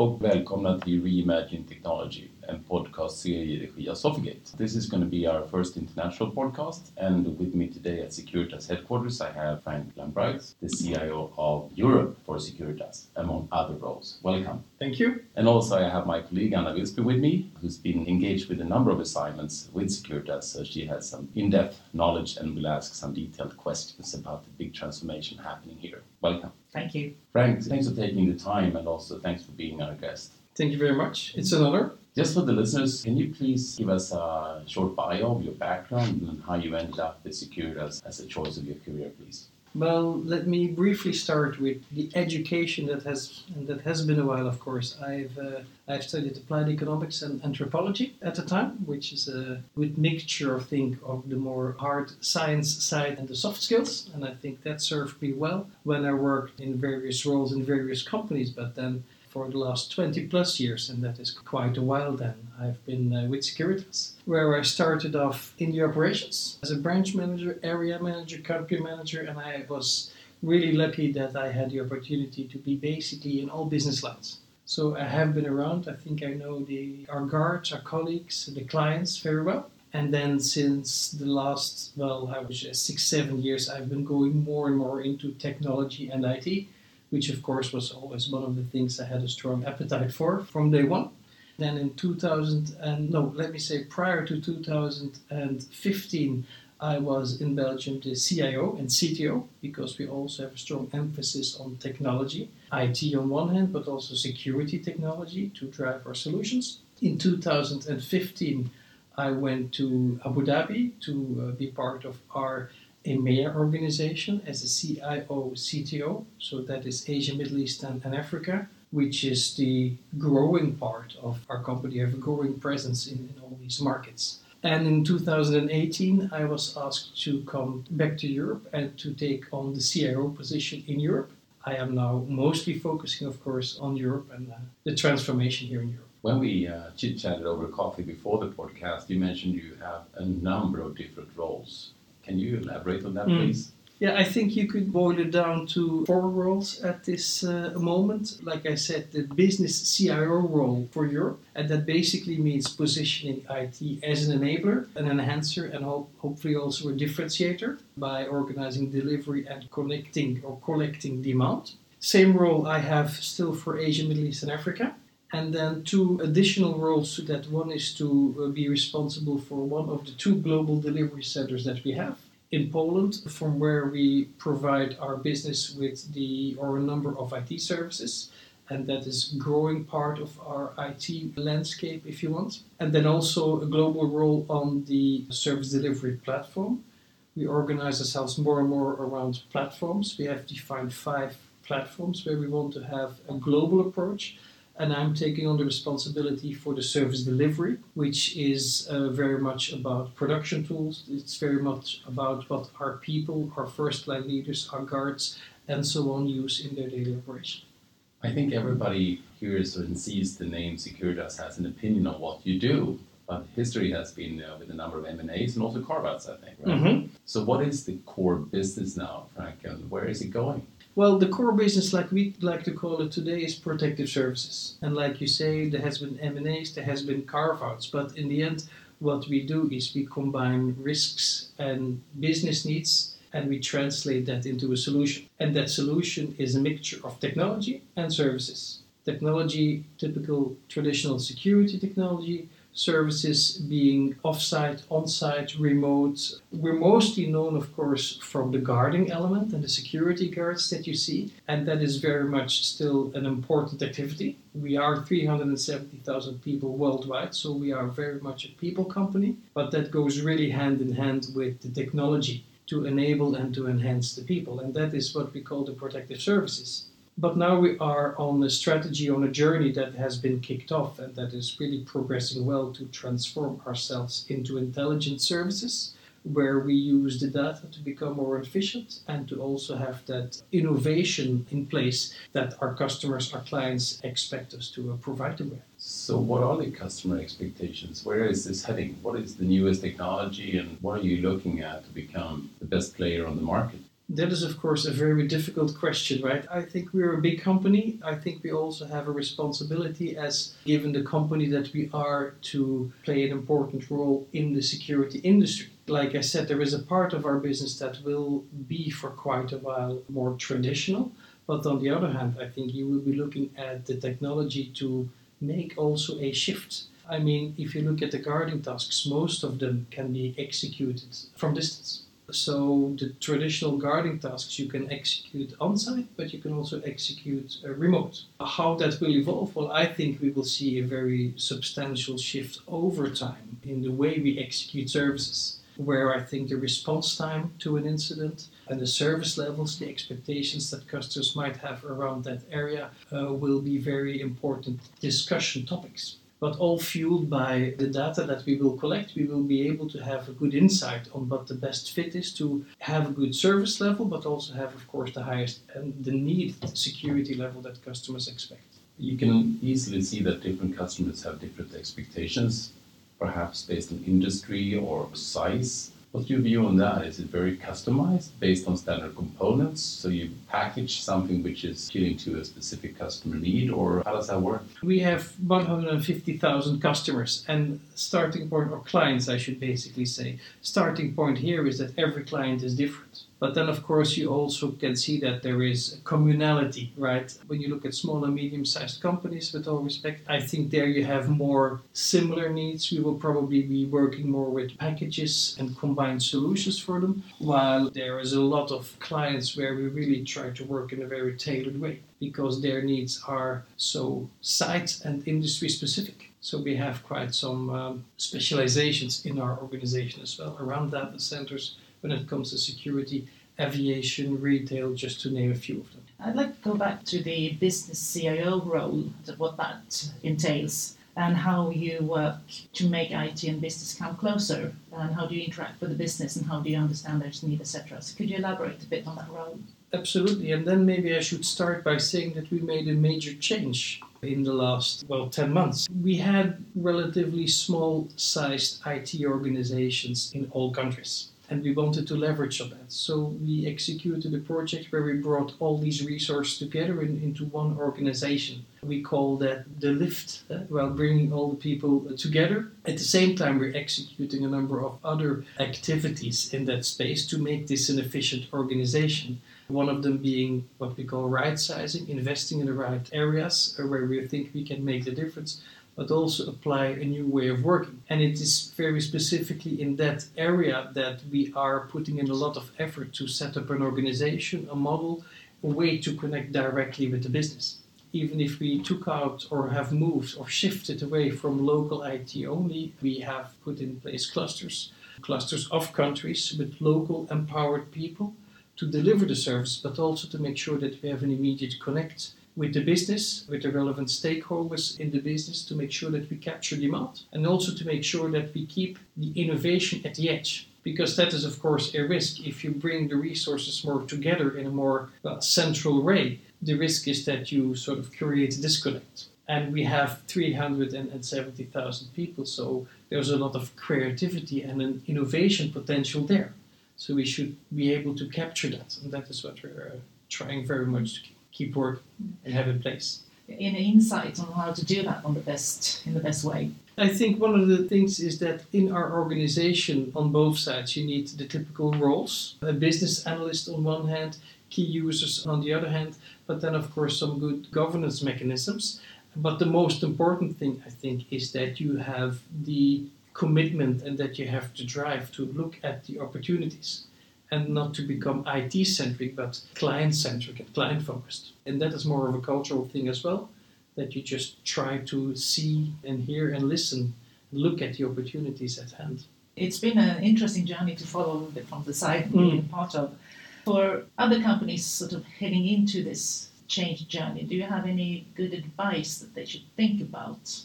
Och välkomna till Reimagine Technology, en podcastserie i regi av Sofigate. This is going to be our first international podcast and with me today at Securitas headquarters I have Frank Lambright, the CIO of Europe for Securitas, among other roles. Welcome. Thank you. And also I have my colleague Anna Wilsby with me, who's been engaged with a number of assignments with Securitas, so she has some in-depth knowledge and will ask some detailed questions about the big transformation happening here. Welcome. Thank you. Frank, thanks for taking the time and also thanks for being our guest. Thank you very much. It's an honor. Just for the listeners, can you please give us a short bio of your background and how you ended up with Securitas as a choice of your career, please? Well, let me briefly start with the education that has that has been a while. Of course, I've uh, I've studied applied economics and anthropology at the time, which is a good mixture, I think, of the more hard science side and the soft skills. And I think that served me well when I worked in various roles in various companies. But then for the last 20 plus years, and that is quite a while then. I've been uh, with Securitas, where I started off in the operations as a branch manager, area manager, country manager, and I was really lucky that I had the opportunity to be basically in all business lines. So I have been around. I think I know the, our guards, our colleagues, the clients very well. And then since the last, well, I was six, seven years, I've been going more and more into technology and IT which of course was always one of the things I had a strong appetite for from day one. Then in 2000 and no, let me say prior to 2015, I was in Belgium the CIO and CTO because we also have a strong emphasis on technology, IT on one hand, but also security technology to drive our solutions. In 2015, I went to Abu Dhabi to uh, be part of our AMEA organization as a CIO CTO, so that is Asia, Middle East, and, and, Africa, which is the growing part of our company. We have a growing presence in, in all these markets. And in 2018, I was asked to come back to Europe and to take on the CIO position in Europe. I am now mostly focusing, of course, on Europe and uh, the transformation here in Europe. When we uh, chit chatted over coffee before the podcast, you mentioned you have a number of different roles can you elaborate on that, mm. please? Yeah, I think you could boil it down to four roles at this uh, moment. Like I said, the business CIO role for Europe, and that basically means positioning IT as an enabler, an enhancer, and ho- hopefully also a differentiator by organizing delivery and connecting or collecting demand. Same role I have still for Asia, Middle East, and Africa. And then two additional roles to that. One is to uh, be responsible for one of the two global delivery centers that we have in Poland, from where we provide our business with the or a number of IT services. And that is growing part of our IT landscape, if you want. And then also a global role on the service delivery platform. We organize ourselves more and more around platforms. We have defined five platforms where we want to have a global approach and I'm taking on the responsibility for the service delivery, which is uh, very much about production tools. It's very much about what our people, our first line leaders, our guards, and so on use in their daily operation. I think everybody hears and sees the name Securitas has an opinion on what you do, but history has been uh, with a number of M&As and also carve-outs, I think, right? Mm-hmm. So what is the core business now, Frank, and where is it going? Well, the core business, like we like to call it today, is protective services. And like you say, there has been M&As, there has been carve-outs, but in the end, what we do is we combine risks and business needs and we translate that into a solution. And that solution is a mixture of technology and services. Technology, typical traditional security technology, services being offsite, on-site, remote. We're mostly known, of course, from the guarding element and the security guards that you see, and that is very much still an important activity. We are 370,000 people worldwide, so we are very much a people company, but that goes really hand in hand with the technology to enable and to enhance the people, and that is what we call the protective services. But now we are on a strategy, on a journey that has been kicked off and that is really progressing well to transform ourselves into intelligent services where we use the data to become more efficient and to also have that innovation in place that our customers, our clients expect us to uh, provide them with. So, what are the customer expectations? Where is this heading? What is the newest technology, and what are you looking at to become the best player on the market? That is, of course, a very difficult question, right? I think we're a big company. I think we also have a responsibility, as given the company that we are, to play an important role in the security industry. Like I said, there is a part of our business that will be for quite a while more traditional. But on the other hand, I think you will be looking at the technology to make also a shift. I mean, if you look at the guarding tasks, most of them can be executed from distance. So the traditional guarding tasks you can execute on site, but you can also execute uh, remote. How that will evolve? Well, I think we will see a very substantial shift over time in the way we execute services where I think the response time to an incident and the service levels, the expectations that customers might have around that area uh, will be very important discussion topics. But all fueled by the data that we will collect, we will be able to have a good insight on what the best fit is to have a good service level, but also have, of course, the highest and the needed security level that customers expect. You can easily see that different customers have different expectations perhaps based on industry or size. What's your view on that? Is it very customized based on standard components? So you package something which is fitting to a specific customer need, or how does that work? We have 150,000 customers, and starting point, or clients, I should basically say. Starting point here is that every client is different. But then, of course, you also can see that there is a communality, right? When you look at small and medium sized companies, with all respect, I think there you have more similar needs. We will probably be working more with packages and combined solutions for them, while there is a lot of clients where we really try to work in a very tailored way because their needs are so site and industry specific. So we have quite some um, specializations in our organization as well around data centers when it comes to security, aviation, retail, just to name a few of them. I'd like to go back to the business CIO role, what that entails, and how you work to make IT and business come closer, and how do you interact with the business, and how do you understand their needs, etc. So could you elaborate a bit on that role? Absolutely, and then maybe I should start by saying that we made a major change in the last, well, 10 months. We had relatively small sized IT organizations in all countries and we wanted to leverage on that. So we executed a project where we brought all these resources together in, into one organization. We call that the lift, uh, while bringing all the people together. At the same time, we're executing a number of other activities in that space to make this an efficient organization. One of them being what we call right sizing, investing in the right areas where we think we can make the difference but also apply a new way of working. And it is very specifically in that area that we are putting in a lot of effort to set up an organization, a model, a way to connect directly with the business. Even if we took out or have moved or shifted away from local IT only, we have put in place clusters, clusters of countries with local empowered people to deliver the service, but also to make sure that we have an immediate connect with the business, with the relevant stakeholders in the business to make sure that we capture demand and also to make sure that we keep the innovation at the edge. Because that is, of course, a risk. If you bring the resources more together in a more well, central way, the risk is that you sort of create a disconnect. And we have 370,000 people, so there's a lot of creativity and an innovation potential there. So we should be able to capture that, and that is what we're uh, trying very much to keep keep working and have in place. Any insights on how to do that on the best in the best way? I think one of the things is that in our organization, on both sides, you need the typical roles: a business analyst on one hand, key users on the other hand, but then of course some good governance mechanisms. But the most important thing I think is that you have the commitment and that you have to drive to look at the opportunities and not to become IT centric, but client centric and client focused. And that is more of a cultural thing as well, that you just try to see and hear and listen, look at the opportunities at hand. It's been an interesting journey to follow from the side, mm. being part of. For other companies sort of heading into this change journey, do you have any good advice that they should think about?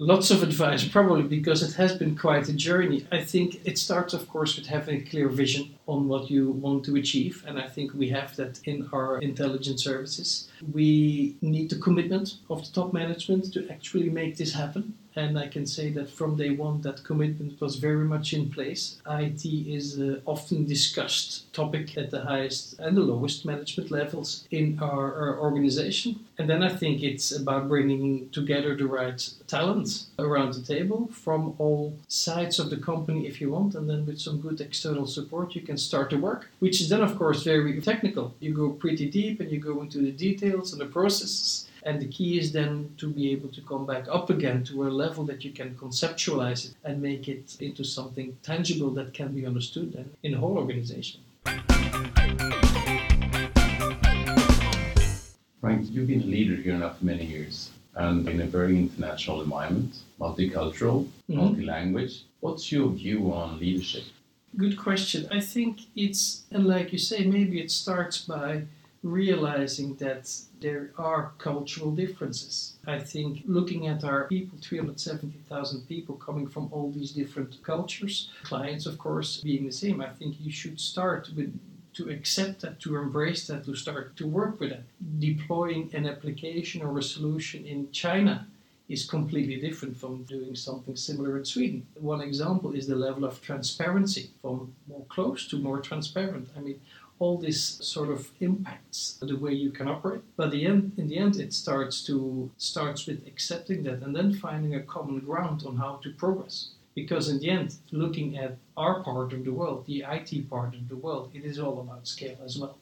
Lots of advice, probably because it has been quite a journey. I think it starts, of course, with having a clear vision on what you want to achieve. And I think we have that in our intelligence services. We need the commitment of the top management to actually make this happen. And I can say that from day one, that commitment was very much in place. IT is an often discussed topic at the highest and the lowest management levels in our, our organization. And then I think it's about bringing together the right talent around the table from all sides of the company, if you want. And then with some good external support, you can start the work, which is then, of course, very technical. You go pretty deep and you go into the details and the processes. And the key is then to be able to come back up again to a level that you can conceptualize it and make it into something tangible that can be understood and in the whole organization. Frank, you've been a leader here now for many years and in a very international environment, multicultural, mm-hmm. multi-language. What's your view on leadership? Good question. I think it's, and like you say, maybe it starts by realizing that there are cultural differences. I think looking at our people, 370,000 people coming from all these different cultures, clients, of course, being the same, I think you should start with to accept that, to embrace that, to start to work with that. Deploying an application or a solution in China is completely different from doing something similar in Sweden. One example is the level of transparency from more close to more transparent. I mean, all this sort of impacts the way you can operate. But the end, in the end, it starts to starts with accepting that and then finding a common ground on how to progress. Because in the end, looking at our part of the world, the IT part of the world, it is all about scale as well.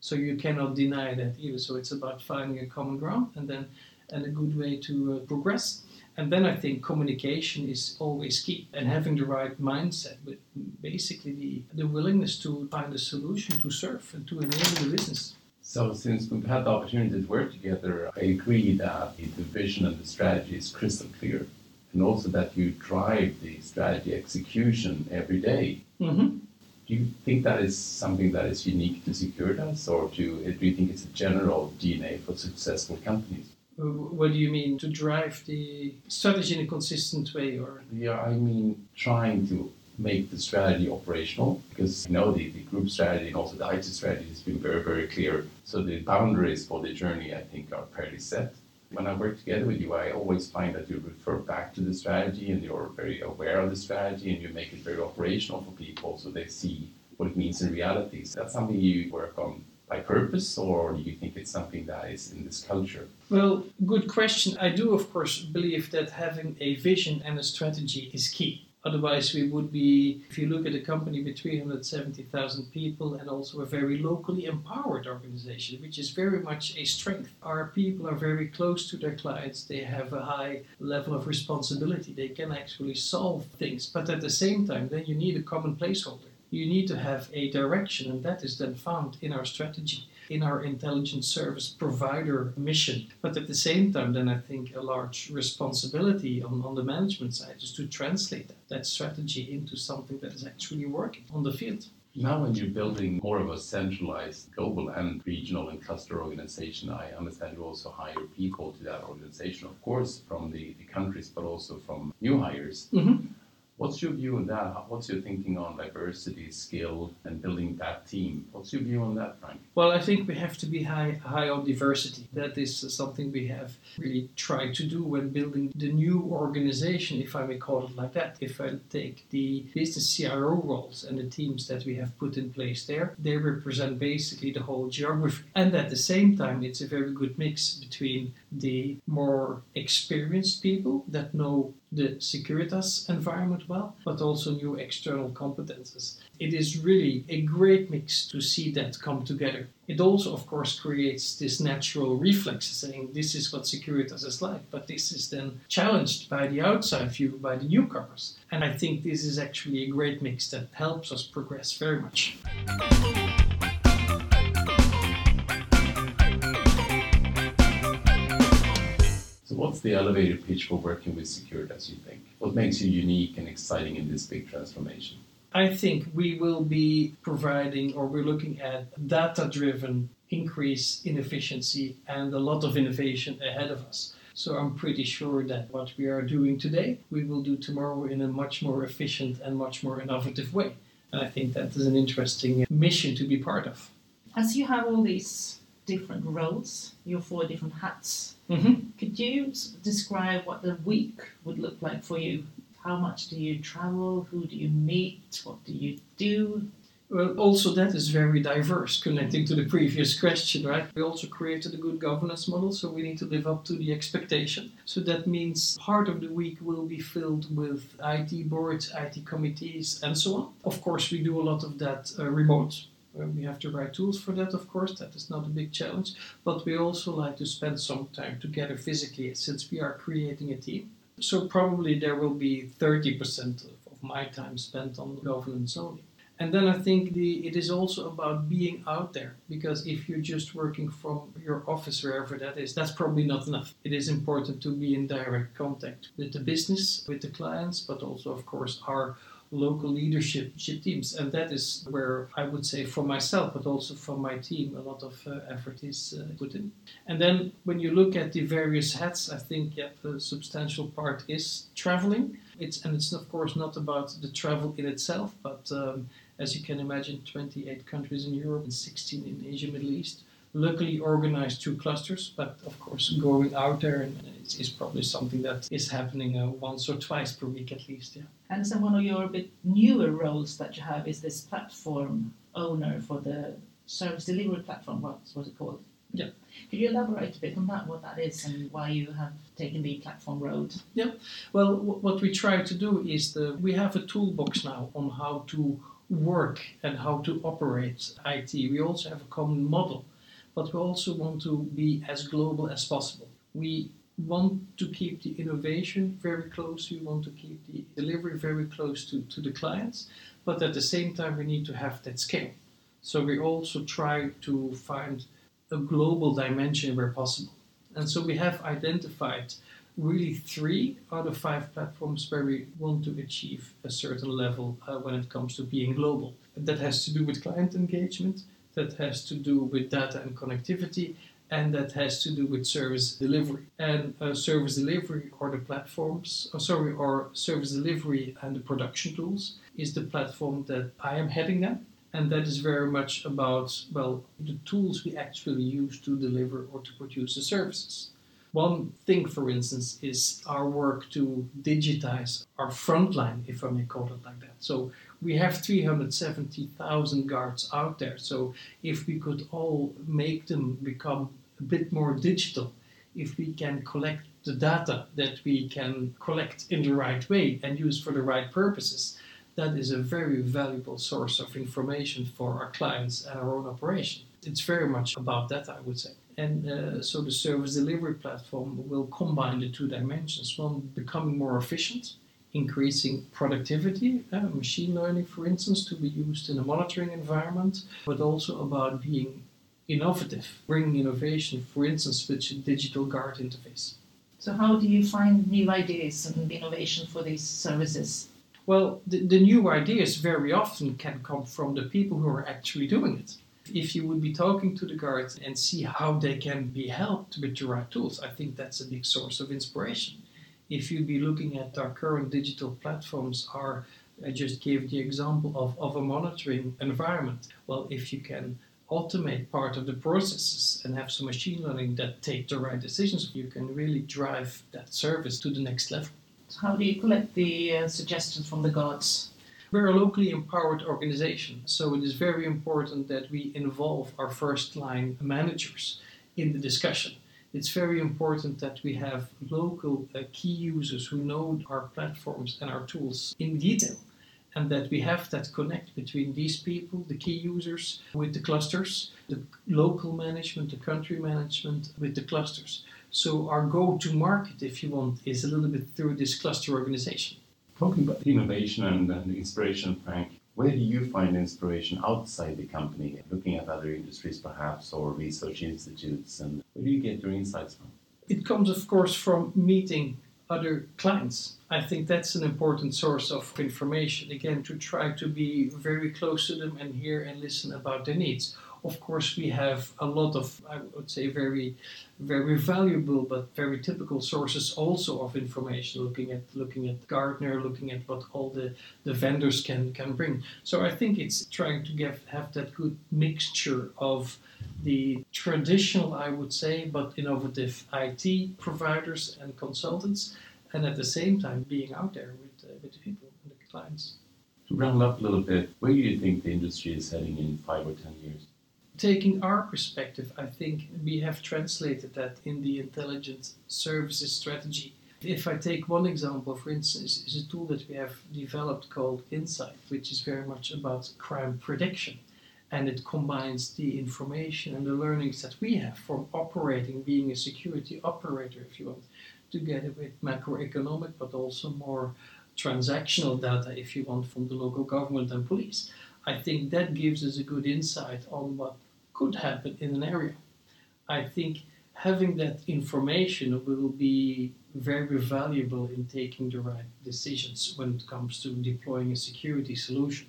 So you cannot deny that either. So it's about finding a common ground and then and a good way to uh, progress. And then I think communication is always key and having the right mindset with basically the, the willingness to find a solution to serve and to enable the business. So, since we've had the opportunity to work together, I agree that the vision and the strategy is crystal clear, and also that you drive the strategy execution every day. Mm-hmm. Do you think that is something that is unique to Securitas, or do, do you think it's a general DNA for successful companies? What do you mean to drive the strategy in a consistent way, or? Yeah, I mean trying to make the strategy operational because you know the, the group strategy and also the IT strategy has been very very clear. So the boundaries for the journey I think are fairly set. When I work together with you, I always find that you refer back to the strategy and you're very aware of the strategy and you make it very operational for people so they see what it means in reality. So that's something you work on by purpose, or do you think it's something that is in this culture? Well, good question. I do, of course, believe that having a vision and a strategy is key. Otherwise, we would be, if you look at a company with 370,000 people and also a very locally empowered organization, which is very much a strength. Our people are very close to their clients, they have a high level of responsibility, they can actually solve things. But at the same time, then you need a common placeholder you need to have a direction, and that is then found in our strategy, in our intelligence service provider mission. But at the same time, then I think a large responsibility on, on the management side is to translate that, that strategy into something that is actually working on the field. Now, when you're building more of a centralized global and regional and cluster organization, I understand you also hire people to that organization, of course, from the, the countries, but also from new hires. Mm-hmm. What's your view on that? What's your thinking on diversity, skill, and building that team? What's your view on that, Frank? Well, I think we have to be high, high on diversity. That is something we have really tried to do when building the new organization, if I may call it like that. If I take the business CIO roles and the teams that we have put in place there, they represent basically the whole geography. And at the same time, it's a very good mix between the more experienced people that know the Securitas environment well, but also new external competences. It is really a great mix to see that come together. It also, of course, creates this natural reflex saying this is what Securitas is like, but this is then challenged by the outside view, by the newcomers. And I think this is actually a great mix that helps us progress very much. What's the elevator pitch for working with Securitas, you think? What makes you unique and exciting in this big transformation? I think we will be providing or we're looking at data driven increase in efficiency and a lot of innovation ahead of us. So I'm pretty sure that what we are doing today, we will do tomorrow in a much more efficient and much more innovative way. And I think that is an interesting mission to be part of. As you have all these different roles, your four different hats, Mm-hmm. could you describe what the week would look like for you? How much do you travel? Who do you meet? What do you do? Well, also that is very diverse, connecting to the previous question, right? We also created a good governance model, so we need to live up to the expectation. So that means part of the week will be filled with IT boards, IT committees, and so on. Of course, we do a lot of that uh, remote. We have the right tools for that, of course. That is not a big challenge. But we also like to spend some time together physically, since we are creating a team. So probably there will be 30% of of my time spent on governance only. And then I think the, it is also about being out there because if you're just working from your office, wherever that is, that's probably not enough. It is important to be in direct contact with the business, with the clients, but also, of course, our local leadership teams. And that is where I would say for myself, but also for my team, a lot of uh, effort is uh, put in. And then when you look at the various hats, I think yeah, the substantial part is traveling. It's, and it's of course not about the travel in itself, but um, as you can imagine, 28 countries in Europe and 16 in Asia, Middle East. Luckily organized through clusters, but of course going out there is, is probably something that is happening uh, once or twice per week at least. Yeah. And so one of your bit newer roles that you have is this platform owner for the service delivery platform. What's what's it called? Yeah. Could you elaborate a bit on that, what that is, and why you have taken the platform road? Yeah. Well, w- what we try to do is the, we have a toolbox now on how to work and how to operate IT. We also have a common model, but we also want to be as global as possible. We want to keep the innovation very close, we want to keep the delivery very close to, to the clients, but at the same time, we need to have that scale. So we also try to find a global dimension where possible. And so we have identified really three out of five platforms where we want to achieve a certain level uh, when it comes to being global. That has to do with client engagement, that has to do with data and connectivity, and that has to do with service delivery. And uh, service delivery or the platforms, oh, sorry, or service delivery and the production tools is the platform that I am heading them. And that is very much about, well, the tools we actually use to deliver or to produce the services. One thing, for instance, is our work to digitize our frontline, if I may call it like that. So we have 370,000 guards out there. So if we could all make them become a bit more digital, if we can collect the data that we can collect in the right way and use for the right purposes, that is a very valuable source of information for our clients and our own operation. It's very much about that, I would say. And uh, so the service delivery platform will combine the two dimensions one, becoming more efficient, increasing productivity, uh, machine learning, for instance, to be used in a monitoring environment, but also about being innovative, bringing innovation, for instance, with a digital guard interface. So how do you find new ideas and innovation for these services? Well, the, the new ideas very often can come from the people who are actually doing it. If you would be talking to the guards and see how they can be helped with the right tools, I think that's a big source of inspiration. If you'd be looking at our current digital platforms, are I just gave the example of, of a monitoring environment. Well, if you can automate part of the processes and have some machine learning that take the right decisions, you can really drive that service to the next level. So how do you collect the uh, suggestions from the guards? We're a locally empowered organization, so it is very important that we involve our first line managers in the discussion. It's very important that we have local uh, key users who know our platforms and our tools in detail, and that we have that connect between these people, the key users, with the clusters, the local management, the country management, with the clusters. So our go to market, if you want, is a little bit through this cluster organization. Talking about innovation and, and inspiration, Frank, where do you find inspiration outside the company, looking at other industries perhaps, or research institutes, and where do you get your insights from? It comes, of course, from meeting other clients. I think that's an important source of information. Again, to try to be very close to them and hear and listen about their needs. Of course, we have a lot of, I would say, very, very valuable but very typical sources also of information. Looking at looking at Gartner, looking at what all the, the vendors can can bring. So I think it's trying to get have that good mixture of the traditional, I would say, but innovative IT providers and consultants, and at the same time being out there with, uh, with the people and the clients. To round up a little bit, where do you think the industry is heading in five or ten years? Taking our perspective, I think we have translated that in the intelligence services strategy. If I take one example, for instance, is a tool that we have developed called Insight, which is very much about crime prediction and it combines the information and the learnings that we have from operating, being a security operator, if you want, together with macroeconomic, but also more transactional data, if you want, from the local government and police. I think that gives us a good insight on what could happen in an area. I think having that information will be very valuable in taking the right decisions when it comes to deploying a security solution.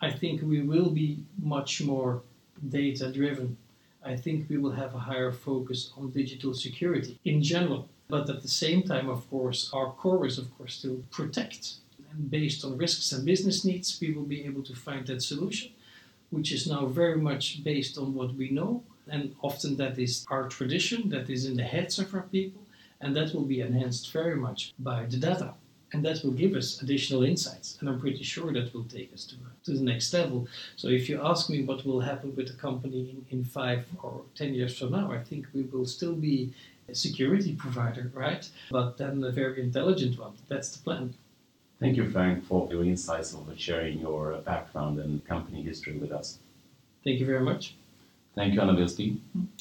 I think we will be much more data driven. I think we will have a higher focus on digital security in general. But at the same time, of course, our core is, of course, to protect. And based on risks and business needs, we will be able to find that solution, which is now very much based on what we know. And often that is our tradition, that is in the heads of our people, and that will be enhanced very much by the data and that will give us additional insights. And I'm pretty sure that will take us to, to the next level. So if you ask me what will happen with the company in, in five or ten years from now, I think we will still be a security provider, right? But then a very intelligent one. That's the plan. Thank you, Frank, for your insights and for sharing your uh, background and company history with us. Thank you very much. Thank you, Anna Wilstig.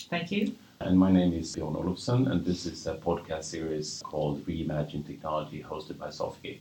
Thank you. And my name is Bjorn Olofsson, and this is a podcast series called Reimagine Technology, hosted by Sofigate.